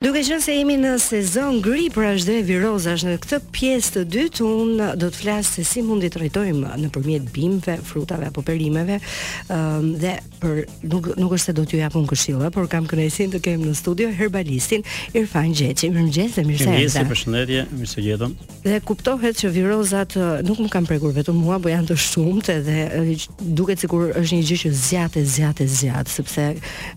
Duke qenë se jemi në sezon gripesh pra edhe virozash në këtë pjesë të dytë un do të flas se si mund t'i trajtojmë nëpërmjet bimëve, frutave apo perimeve, ë dhe për nuk nuk është se do t'ju jap un këshilla, por kam kënaqësinë të kem në studio herbalistin Irfan Gjeçi. Mirëmëngjes dhe mirë se erdhe. Mirëmëngjes, përshëndetje, mirë se ju gjetëm. Dhe kuptohet që virozat nuk më kanë prekur vetëm mua, por janë të shumtë dhe duket sikur është një gjë që zgjat e zgjat e zgjat, sepse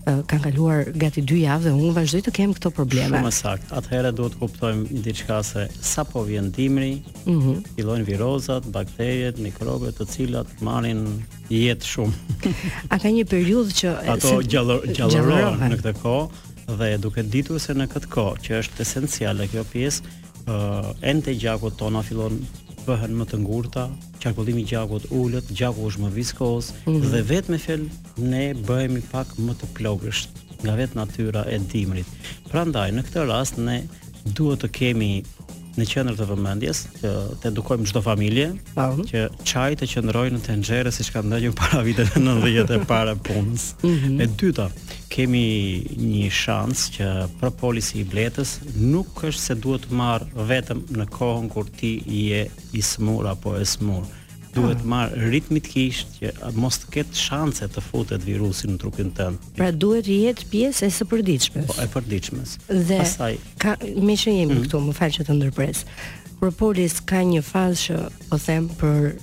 kanë kaluar gati 2 javë dhe unë vazhdoj të kem këto probleme. Shumë saktë. Atëherë duhet të kuptojmë diçka se sapo vjen dimri, ëh, mm -hmm. fillojnë virozat, bakteriet, mikrobet, të cilat marrin jetë shumë. A ka një periudhë që ato se... gjallërohen në këtë kohë dhe duke ditur se në këtë kohë që është esenciale kjo pjesë, uh, enët e gjakut tona fillon bëhen më të ngurta, qarkullimi i gjakut ulet, gjaku është më viskoz mm -hmm. dhe domethënë ne bëhemi pak më të plogësht nga vetë natyra e dimrit. Prandaj në këtë rast ne duhet të kemi në qendër të vëmendjes, të, të edukojmë çdo familje Tam. që çaji të qëndrojë në tenxhere siç ka ndenjur para viteve 90 e para punës. Mm -hmm. E dyta, Kemi një shans që propolisi i bletës nuk është se duhet të merret vetëm në kohën kur ti je i sëmurë apo e sëmurë. Duhet të merret ritmikisht që mos të ketë shanse të futet virusi në trupin tënd. Pra duhet të jetë pjesë e së përditshmes. Po, e përditshme. Dhe pastaj ka meqë jemi mhm. këtu, më fal që të ndërpres. Propolisi ka një fazë që po them për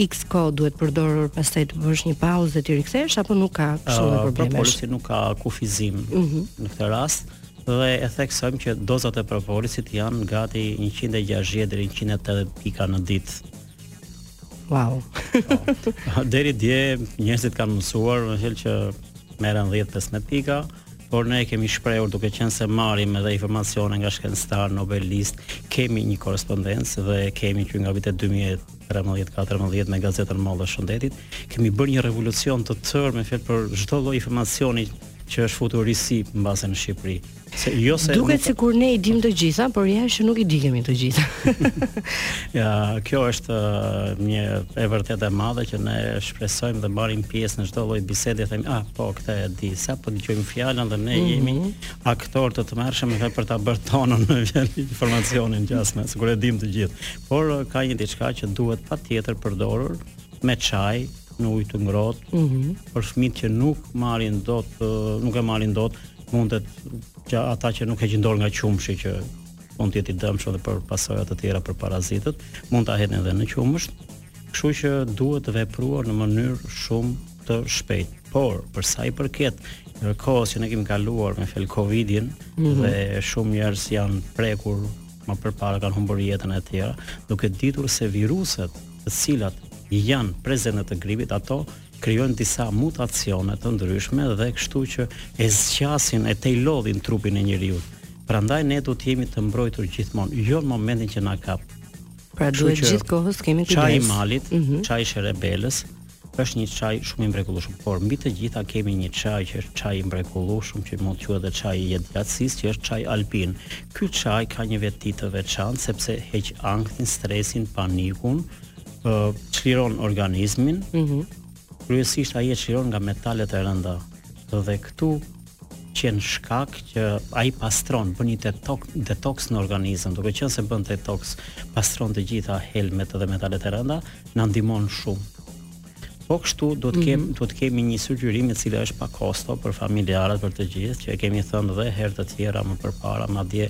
Iks kohë duhet përdorur pastaj të bësh një pauzë dhe të rikthesh apo nuk ka kështu uh, problemesh. Propolisi nuk ka kufizim uh mhm. -huh. në këtë rast dhe e theksojmë që dozat e propolisit janë gati 160 deri 180 pika në ditë. Wow. Po. deri dje njerëzit kanë mësuar, domethënë që merren 10-15 pika, por ne e kemi shprehur duke qenë se marrim edhe informacione nga shkencëtarë nobelistë, kemi një korrespondencë dhe kemi që nga vitet 2000 trembëdhjetë katërmbëdhjetë me gazetën Mollë e Shëndetit, kemi bërë një revolucion të tërë me fjalë për çdo lloj informacioni që është futur risi mbase në Shqipëri. Se jo se Duket nuk... sikur ne i dimë të gjitha, por ja që nuk i dikemi të gjitha. ja, kjo është uh, një e vërtetë e madhe që ne shpresojmë të marrim pjesë në çdo lloj bisede, themi, ah, po këtë e di, sa po dëgjojmë fjalën dhe ne mm -hmm. jemi aktorë të tmerrshëm edhe për ta bërë tonën në informacionin gjasme, sikur e dimë të gjithë. Por ka një diçka që duhet patjetër përdorur me çaj në ujë të ngrohtë. Mm -hmm. Për fëmijët që nuk marrin dot, nuk e marrin dot, mundet që ata që nuk heqin dorë nga qumshi që mund të jetë i dëmshëm dhe për pasoja të tjera për parazitët, mund ta hedhin edhe në qumësht. Kështu që duhet të vepruar në mënyrë shumë të shpejt. Por, për sa i përket kohës që ne kemi kaluar me fel Covidin mm -hmm. dhe shumë njerëz janë prekur më përpara kanë humbur jetën e tjera, duke ditur se viruset të cilat janë prezente të gripit, ato krijojnë disa mutacione të ndryshme dhe kështu që e zgjasin e tejlodhin trupin e njeriut. Prandaj ne duhet të jemi të mbrojtur gjithmonë, jo në momentin që na kap. Pra duhet gjithë kohës kemi kujdes. Çaj i malit, mm -hmm. çaj i sherebelës, Është një çaj shumë i mrekullueshëm, por mbi të gjitha kemi një çaj që është çaj i mrekullueshëm që mund të quhet dhe çaji i jetëgjatësisë që është çaji alpin. Ky çaj ka një veti të veçantë sepse heq ankthin, stresin, panikun, ë çliron organizmin. Mhm. Kryesisht ai e çliron nga metalet e rënda. Dhe këtu qenë shkak që ai pastron, bën një detoks në organizëm, duke qenë se bën detoks, pastron të gjitha helmet dhe metalet e rënda, na ndihmon shumë. Po kështu do të kem, mm -hmm. do të kemi një sugjerim i cili është pa kosto për familjarët për të gjithë, që e kemi thënë dhe herë të tjera më përpara, madje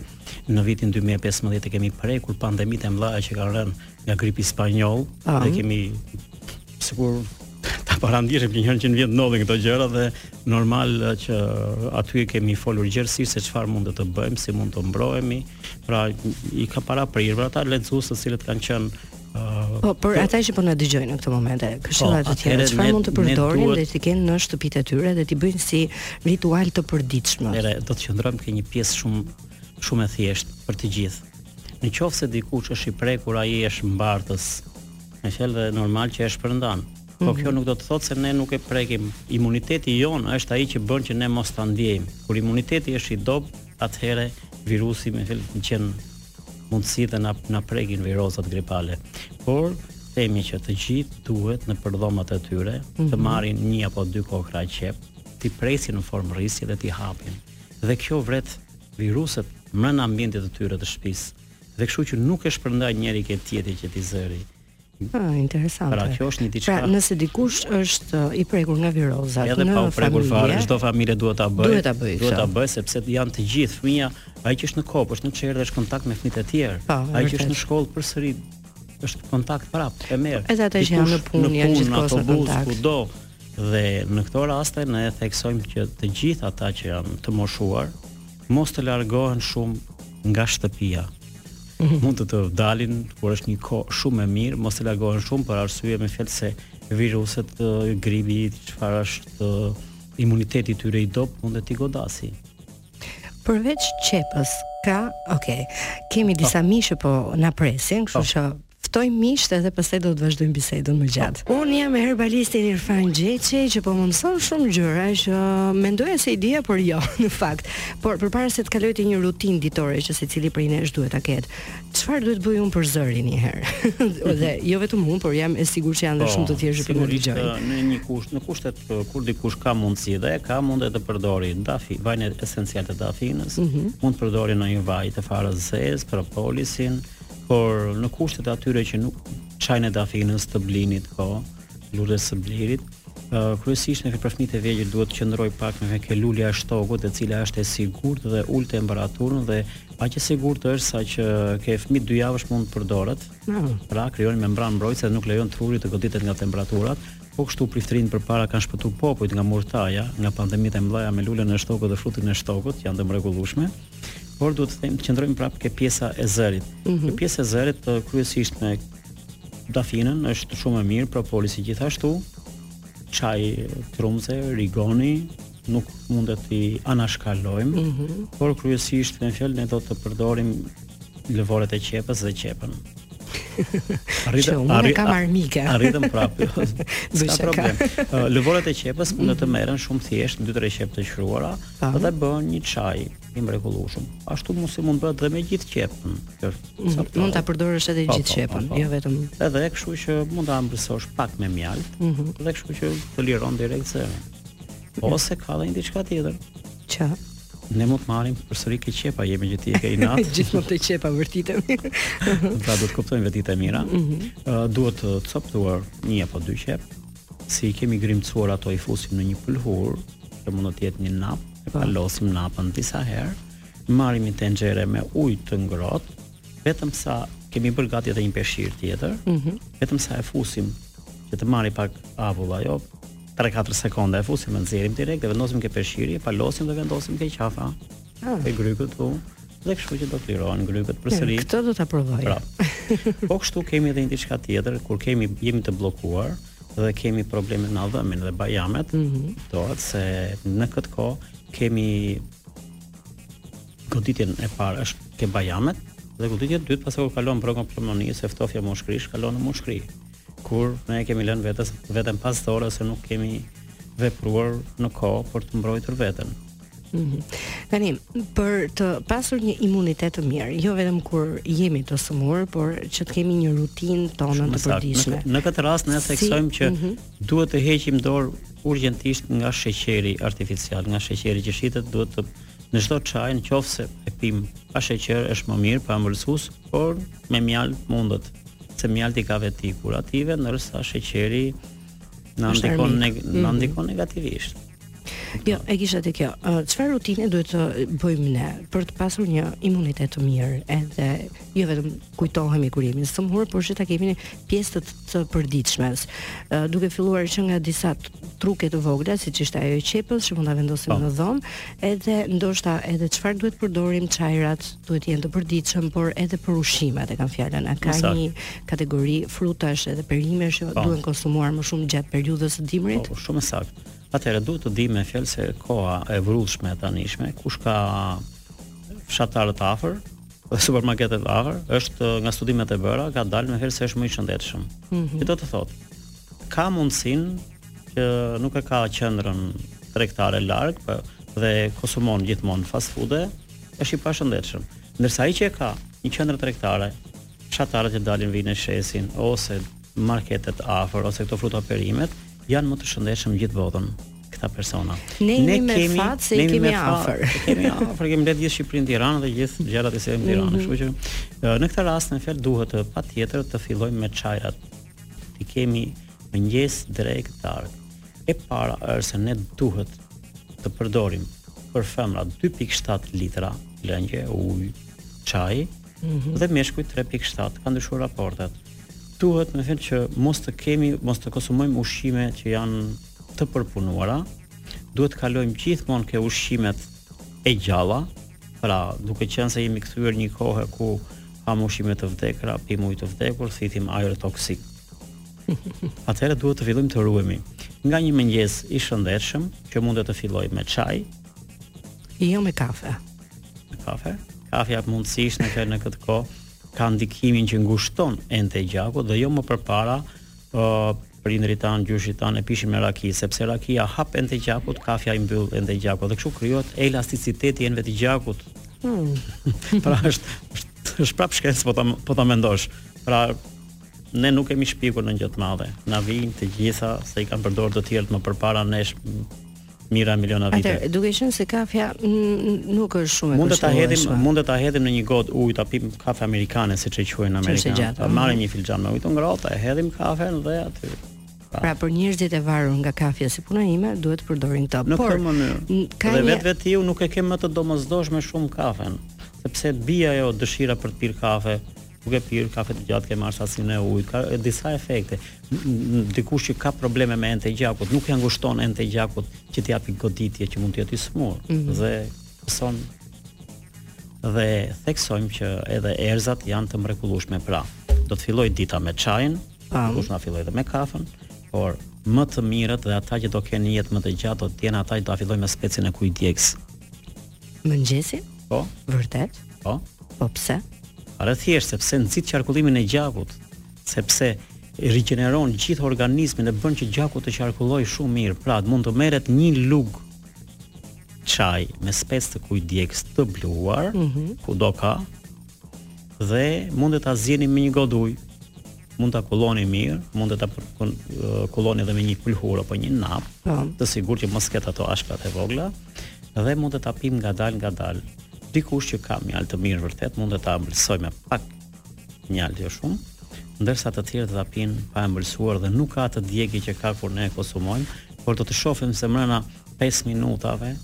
në vitin 2015 e kemi prekur pandemitë e mëdha që kanë rënë nga gripi spanjoll, dhe kemi Sikur ta parandjenim njëherë që në vjet ndodhin këto gjëra dhe normal që aty kemi folur gjerësisht se çfarë mund të të bëjmë, si mund të mbrohemi. Pra i ka paraprirë për ata lexues të cilët kanë qenë Uh, po, për ata që po na dëgjojnë në këtë moment, këshilla po, të tjera, çfarë mund të përdorin duhet... dhe të kenë në shtëpitë e tyre dhe t'i bëjnë si ritual të përditshëm. Atëherë, do të qëndrojmë ke një pjesë shumë shumë e thjeshtë për të gjithë. Në qoftë se dikush është i prekur, ai është mbartës me fjalë dhe normal që e shpërndan. Mm -hmm. Po mhm. kjo nuk do të thotë se ne nuk e prekim. Imuniteti jonë është ai që bën që ne mos ta ndjejmë. Kur imuniteti është i dobët, atëherë virusi fillon të gjen mundësi dhe na na prekin virozat gripale. Por themi që të gjithë duhet nëpër dhomat e tyre mm -hmm. të mhm. marrin një apo dy kokrra qepë, t'i presin në formë rriske dhe t'i hapin. Dhe kjo vret viruset në ambientet e tyre të shtëpisë. Dhe kështu që nuk e shpërndajnë njëri ke tjetri që t'i zërë. Ah, interesante. Pra kjo është një diçka. Pra, nëse dikush është uh, i prekur nga virozat në familje, edhe pa u prekur fare, çdo familje duhet ta bëjë. Duhet ta bëjë. Duhet ta bëjë sepse janë të gjithë fëmija, ai që është në kopsht, është në çerdhe, dhe është kontakt me fëmijët e tjerë. Po, ai që është në shkollë përsëri është kontakt prap, e merr. Edhe ata që janë në punë, janë gjithkohë në kontakt. Kudo dhe në këto raste ne theksojmë që të gjithë ata që janë të moshuar, Mos të largohen shumë nga shtëpia. Mhm. Mund të të dalin kur është një kohë shumë e mirë, mos të largohen shumë për arsye me fjalë se viruset, gripi, çfarë është imuniteti i tyre i dobët, mund t'i godasi. Përveç qepës, ka, ok, kemi disa oh. miq po na presin, kështu oh. që Ftojmë miqtë edhe pastaj do të vazhdojmë bisedën më gjatë. Unë jam me herbalistin Irfan Gjeçi që po më mëson shumë gjëra që mendoja se i dija por jo në fakt. Por përpara se të kaloj te një rutinë ditore që secili prej nesh duhet ta ketë, çfarë duhet bëj unë për zërin një herë? dhe jo vetëm unë, por jam e sigurt që janë dhe po, shumë të tjerë që po më dëgjojnë. Në një kusht, në kushtet kur dikush ka mundësi dhe ka, mund të përdori dafi, vajin esencial të dafinës, mm -hmm. mund të përdori ndonjë vaj të farës së zezë, propolisin, por në kushtet e atyre që nuk çajin e dafinës, të blirit po, lulës së blirit, kryesisht ne për fëmijët e vegjël duhet të qëndroj pak më ke lulja e shtogut e cila është e sigurt dhe ul temperaturën dhe aq e sigurt është sa që ke fëmijë dy javësh mund të përdoret. Mm. Pra krijon membranë mbrojtëse dhe nuk lejon trurin të goditet nga temperaturat. Po kështu priftërinjtë përpara kanë shpëtuar popujt nga murtaja, nga pandemitë e mëdha me lulen e shtogut dhe frutin e shtogut, janë të mrekullueshme. Por duhet të them, qëndrojmë prapë ke pjesa e zërit. Mm -hmm. Ke pjesa e zërit kryesisht me dafinën është shumë e mirë, propolisi gjithashtu, çaj trumze, rigoni, nuk mundet t'i anashkalojmë, mm -hmm. por kryesisht me fjalë ne do të përdorim lëvoret e qepës dhe qepën. Arritëm, arri, e kam armike. Arritëm prapë. Nuk ka problem. Lëvoret e qepës mund të mhm. merren shumë thjesht, dy tre qepë të qëruara, Thanë. Dhe bëhet një çaj i mrekullueshëm. Ashtu mund si mund bëhet dhe me gjithë qepën. Kjo është mm, mund ta përdorësh edhe po, gjithë po, qepën, po, jo vetëm. Edhe kështu që mund ta ëmbëlsosh pak me mjaltë, mm -hmm. dhe kështu që të liron direkt zërin. Ose ka edhe diçka tjetër. Ç'a? Ne mund të marrim përsëri ke qepa, jemi që ti e ke inat. Gjithmonë te qepa vërtitemi. pra do të kuptojmë vetitë e mira. Mm -hmm. uh, duhet coptuar një apo dy qepë, Si i kemi grimcuar ato i fusim në një pëlhurë, që mund të jetë një napë, e po. palosim napën disa herë, marrim një tenxhere me ujë të ngrohtë, vetëm sa kemi bërë gati edhe një peshqir tjetër, mm -hmm. vetëm sa e fusim që të marri pak avull ajo, 3-4 sekonda e fusim e nxjerrim direkt dhe vendosim ke peshqiri, palosim dhe vendosim ke qafa. ah. E grykët po dhe kështu që do të lirohen grykët përsëri. Hmm, këtë do ta provoj. Pra. Po kështu kemi edhe një diçka tjetër kur kemi jemi të bllokuar dhe kemi probleme na dhëmbin dhe bajamet, mm -hmm. domethënë se në këtë kohë kemi goditja e parë është ke bajamet dhe goditja e dytë pastaj kur kalon bronkopulmonia ose ftofja mushkërish kalon në mushkëri. kur ne e kemi lënë vetes veten pas dore ose nuk kemi vepruar në kohë për të mbrojtur veten. Mm -hmm. Tani, për të pasur një imunitet të mirë, jo vetëm kur jemi të sëmurë, por që të kemi një rutinë tonë të përditshme. Në, në këtë rast, ne theksojmë si, që mm -hmm. duhet të heqim dorë urgjentisht nga sheqeri artificial, nga sheqeri që shitet, duhet të në çdo çaj, në qoftë se e pim pa sheqer është më mirë, pa ëmbëlsues, por me mjaltë mundet. se mjalti ka veti kurative, ndërsa sheqeri na ndikon neg mm -hmm. na mhm. ndikon negativisht. Jo, e kisha të kjo. Çfarë uh, rutine duhet të bëjmë ne për të pasur një imunitet të mirë, edhe jo vetëm kujtohemi kur jemi sëmurë, por që ta kemi një pjesë të, të përditshme. Uh, duke filluar që nga disa truke të vogla, siç ishte ajo e qepës që mund ta vendosim po. në dhomë, edhe ndoshta edhe çfarë duhet përdorim çajrat, duhet të jenë të përditshëm, por edhe për ushqimet e kam fjalën. A ka një kategori frutash edhe perimesh që po. duhen konsumuar më shumë gjatë periudhës së dimrit? Po, shumë saktë. Atëherë duhet të dimë me fjalë se koha e vrullshme e tanishme, kush ka fshatarët afër, supermarketet afër, është nga studimet e bëra, ka dalë me fjalë se është më i shëndetshëm. Mm -hmm. Do të thotë, ka mundësinë që nuk e ka qendrën tregtare larg, po dhe konsumon gjithmonë fast food-e, është i pashëndetshëm. Ndërsa ai që e ka një qendër tregtare, fshatarët që dalin vijnë e shesin ose marketet afër ose këto fruta perimet janë më të shëndetshëm gjithë botën këta persona. Ne jemi me fat se i kemi afër. Kemi afër, kemi mbledh gjithë Shqipërinë në Tiranë dhe gjithë gjërat e së mhm. Tiranë, kështu që në këtë rast në fjalë duhet të patjetër të fillojmë me çajrat. Ti kemi mëngjes, drekë, darkë. E para është se ne duhet të përdorim për femra 2.7 litra lëngje, ujë, çaj mm -hmm. dhe meshkujt 3.7 kanë ndryshuar raportet. Duhet me fjalë që mos të kemi, mos të konsumojmë ushqime që janë të përpunuara. Duhet të kalojmë gjithmonë ke ushqimet e gjalla, pra duke qenë se jemi kthyer një kohë ku hamë ushqime të vdekura, pimë ujë të vdekur, thithim ajër toksik. Atëherë duhet të fillojmë të ruhemi. Nga një mëngjes i shëndetshëm, që mund të fillojë me çaj, jo me kafe. Me kafe? Kafja mundësisht në këtë në këtë kohë ka ndikimin që ngushton enët e gjakut dhe jo më përpara ë uh, prindërit tanë, gjyshërit tanë e pishin me raki, sepse rakia hap enët e gjakut, kafja i mbyll enët e gjakut dhe kështu krijohet elasticiteti i enëve të gjakut. Mm. pra është është është prap shkencë po ta po ta mendosh. Pra Ne nuk kemi shpikur një gjë të madhe. Na vijnë të gjitha se i kanë përdorur të tjerët më përpara nesh mijëra miliona vite. Atë, duke qenë se kafja nuk është shumë e kështu. Mund të ta hedhim, mund të ta hedhim në një gotë ujë, ta pim kafe amerikane siç e quajnë amerikanët. Ta po. marrim një filxhan me ujë të ngrohtë, e hedhim kafen dhe aty. Pra, pra për njerëzit e varur nga kafja si puna ime, duhet të përdorin këto. Në këtë mënyrë. Dhe vetvetiu nuk e ke më të domosdoshme shumë kafen, sepse bie ajo dëshira për të pirë kafe, duke pirë kafe të gjatë ke marrë sasinë e ujit, ka disa efekte. Dikush që ka probleme me enët e gjakut, nuk ja ngushton enët e gjakut që t'i japi goditje që mund të jetë i smur. Mm -hmm. Dhe pëson dhe theksojmë që edhe erëzat janë të mrekullueshme. Pra, do të filloj dita me çajin, kush e fillon edhe me kafen, por më të mirët dhe ata që do kenë jetë më të gjatë do të jenë ata që do ta fillojnë me specin e kuq djegës. Mëngjesin? Po. Vërtet? Po. Po pse? Para thjesht sepse nxit qarkullimin e gjakut, sepse rigjeneron gjithë organizmin e bën që gjaku të qarkullojë shumë mirë. Pra, mund të merret një lugë çaji me spec të kuq djegës të bluar, mm -hmm. kudo ka, dhe mund të ta zieni me një gotë ujë. Mund ta kulloni mirë, mund të ta kulloni edhe me një pëlhurë apo një napë, po. të sigurt që mos ketë ato ashkat e vogla dhe mund të ta pim ngadalë ngadalë. Dikush që ka mjaltë të mirë vërtet mund të ta ëmbëlsojë me pak mjaltë jo shumë, ndërsa të tjerë do ta pinë pa ëmbëlsuar dhe nuk ka atë djegie që ka kur ne e konsumojmë, por do të shohim se brenda 5 minutave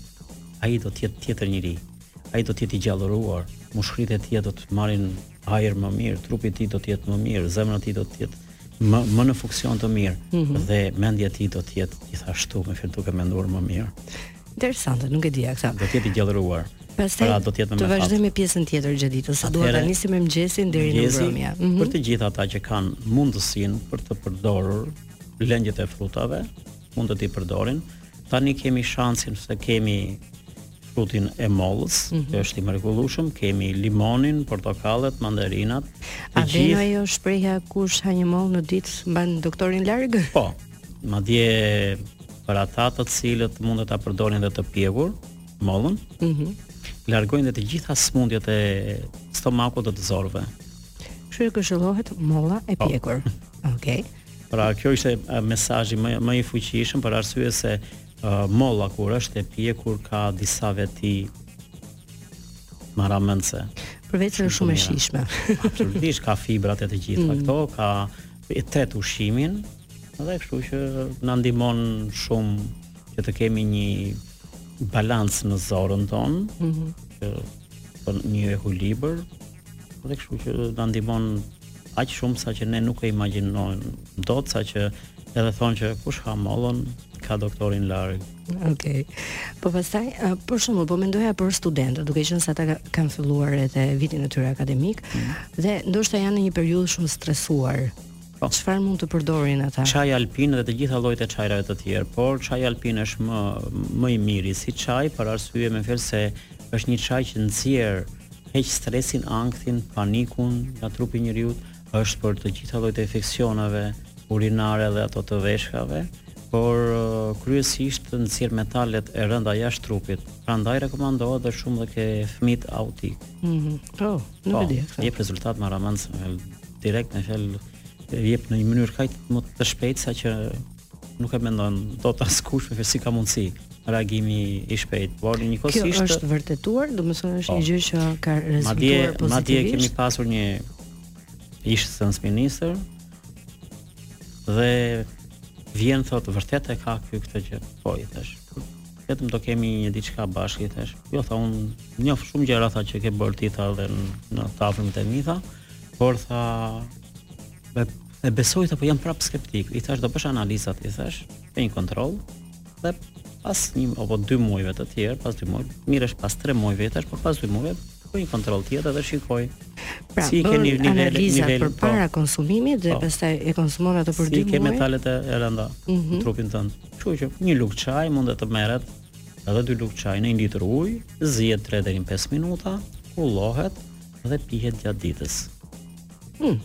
ai do të jetë tjetër njeri. Ai do të jetë i gjallëruar, mushkëritë e tija do të marrin ajër më mirë, trupi i tij do të jetë më mirë, zemra e tij do të jetë më më në funksion të mirë mm -hmm. dhe mendja e tij do të jetë gjithashtu me fjalë duke menduar më mirë. Interesante, nuk e dija këtë. Do të jetë i gjallëruar. Pastaj pra, do të jetë më të vazhdojmë pjesën tjetër gjatë ditës. Sa duhet ta nisim me mëngjesin deri në mbrëmje. Mm -hmm. Për të gjithë ata që kanë mundësinë për të përdorur lëngjet e frutave, mund të t'i përdorin. Tani kemi shansin se kemi frutin e mollës, mm -hmm. që është i mrekullueshëm, kemi limonin, portokallet, mandarinat. A vjen ajo shprehja kush ha një mollë në ditë mban doktorin larg? Po. Madje për ata të cilët mund të ta përdorin dhe të pjekur mollën, mm -hmm. largojnë dhe të gjitha smundjet e stomakut dhe të zorrëve. Kështu që këshillohet molla e po. pjekur. Okej. Okay. Pra kjo ishte mesazhi më më i fuqishëm për arsye se Molla kur është e pjekur ka disa veti marramendëse. Përveç se është shumë e shijshme. Absolutisht ka fibrat e të gjitha mm. këto, ka e tret ushqimin dhe kështu që na ndihmon shumë që të kemi një balancë në zorrën tonë. Mm -hmm. Që pra një ekuilibër Dhe kështu që na ndihmon aq shumë sa që ne nuk e imagjinojmë dot sa që edhe thonë që kush ha mollën ka doktorin larg. Okej. Okay. Po pastaj, për shembull, po mendoja për studentët, duke qenë se ata kanë filluar edhe vitin e tyre akademik mm. dhe ndoshta janë në një periudhë shumë stresuar. Po. Çfarë mund të përdorin ata? Çaj alpin dhe të gjitha llojet e çajrave të tjerë, por çaj alpin është më më i miri si çaj për arsye me fjalë se Është një çaj që nxjerr, heq stresin, ankthin, panikun nga trupi i njeriut, është për të gjitha llojet e infeksioneve urinare dhe ato të veshkave, por kryesisht nxjerr metalet e rënda jashtë trupit. Prandaj rekomandohet dhe shumë dhe ke fëmijët autikë. Mm -hmm. Po, nuk po, e di. Po, jep rezultat marramendës, direkt në fjalë jep në një mënyrë kaq më të shpejtë sa që Nuk e mendon dot askush, me si ka mundësi reagimi i shpejt. Por njëkohësisht Kjo është vërtetuar, domethënë është një po. gjë që ka rezultuar pozitivisht. Madje madje kemi pasur një ish zëvendësministër dhe vjen thotë vërtet e ka ky këtë gjë. Po i thash. Vetëm do kemi një diçka bashkë i thash. Jo tha un njoh shumë gjëra tha që ke bërë ti tha dhe në të afërmit e mi tha, por tha Dhe, e besoj tha po jam prapë skeptik. I thash do bësh analizat, i thash, bëj një kontroll dhe pas një apo dy muajve të tjerë, pas dy muajve, mirë është pas tre muajve i thash, por pas dy muajve bëj një kontroll tjetër dhe shikoji pra, si keni nivel analizat nivel, për po. para po, konsumimit dhe po. pastaj e konsumon ato për dy muaj. Si ke metalet e rënda mm -hmm. në mhm. trupin tënd. Kështu që një lugë çaj mund të merret edhe dy lugë çaj në një litër ujë, zihet 3 deri në 5 minuta, kullohet dhe pihet gjatë ditës. Hmm.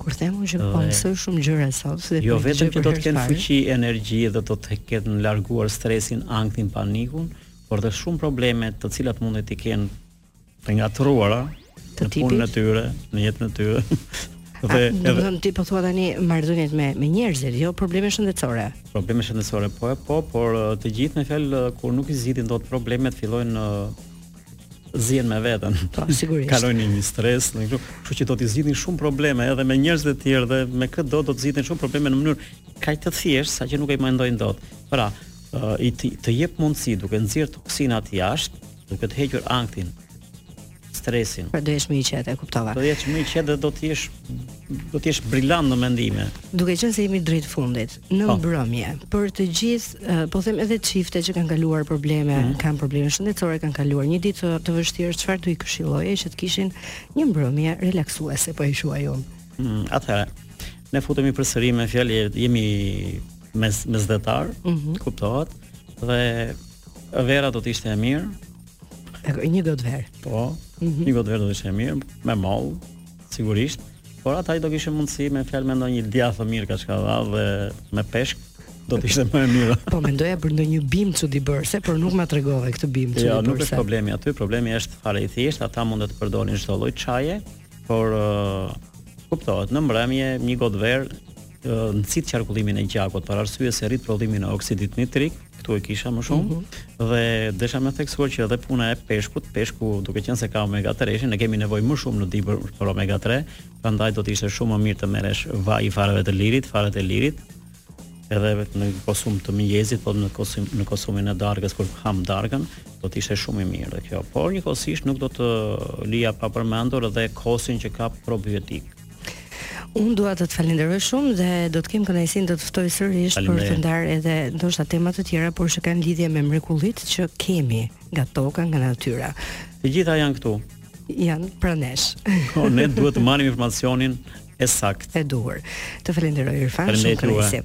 Kur them unë që po mësoj shumë gjëra sot, se jo vetëm që do të kenë fuqi, energji dhe do të kenë larguar stresin, ankthin, panikun, por dhe shumë probleme të cilat mund të kenë të ngatërruara të tipit. Në punën e tyre, në jetën e tyre. dhe A, edhe do ti po thua tani marrëdhëniet me me njerëzit, jo probleme shëndetësore. Probleme shëndetësore po e po, por të gjithë në fjalë kur nuk i zgjidhin dot problemet, fillojnë zihen me veten. Po sigurisht. Kalojnë në stres, në kështu, kështu që do të zgjidhin shumë probleme edhe me njerëz të tjerë dhe me këtë do do të zgjidhin shumë probleme në mënyrë kaq të thjeshtë sa që nuk e mendojnë dot. Pra, uh, i të, të jep mundësi duke nxjerr toksinat jashtë, duke të hequr ankthin, stresin. Pra do jesh më i qetë, e kuptova. Do jesh më i qetë dhe do të jesh do të jesh brilant në mendime. Duke qenë se jemi drejt fundit, në po. mbrëmje për të gjithë, eh, po them edhe çifte që kanë kaluar probleme, mm -hmm. kanë probleme shëndetësore, kanë kaluar një ditë të, të vështirë, çfarë do i këshilloje që të kishin një mbrëmje relaksuese, po e quaj unë. Mm, atëherë, ne futemi përsëri me fjalë, jemi mes mesdhetarë, mm -hmm. kuptohet, dhe vera do të ishte e mirë, Dakor, një gotë verë. Po. Mm -hmm. Një gotë verë do të ishte mirë, me masë, sigurisht. Por ata do kishin mundësi me fjalë me ndonjë djathë të mirë kaçkavall dhe me peshk do të ishte më e mirë. po mendoja për ndonjë bimë çudibërëse, por nuk ma tregove këtë bimë çudibërëse. Jo, nuk është problemi aty, problemi është fare i thjeshtë, ata mund të përdorin çdo lloj çaje, por uh, kuptohet, në mbrëmje një gotë verë nxit qarkullimin e gjakut për arsye se rrit prodhimin e oksidit nitrik, këtu e kisha më shumë mm -hmm. dhe desha me theksuar që edhe puna e peshkut, peshku duke qenë se ka omega 3, ne kemi nevojë më shumë në dimër për omega 3, prandaj do të ishte shumë më mirë të merrej vaj i fareve të lirit, faret e lirit, edhe në konsum të mëngjesit, po në konsum në konsumin e darkës kur hamë darkën, do të ishte shumë i mirë dhe kjo. Por njëkohësisht nuk do të lija pa përmendur edhe kosin që ka probiotik. Unë dua të të falenderoj shumë dhe do të kem kënaqësinë të të ftoj sërish për të ndarë edhe ndoshta tema të tjera, por që kanë lidhje me mrekullitë që kemi nga toka, nga natyra. Të gjitha janë këtu. Janë pranë nesh. Po ne duhet të marrim informacionin e saktë. E duhur. Të falenderoj Irfan, shumë kënaqësi.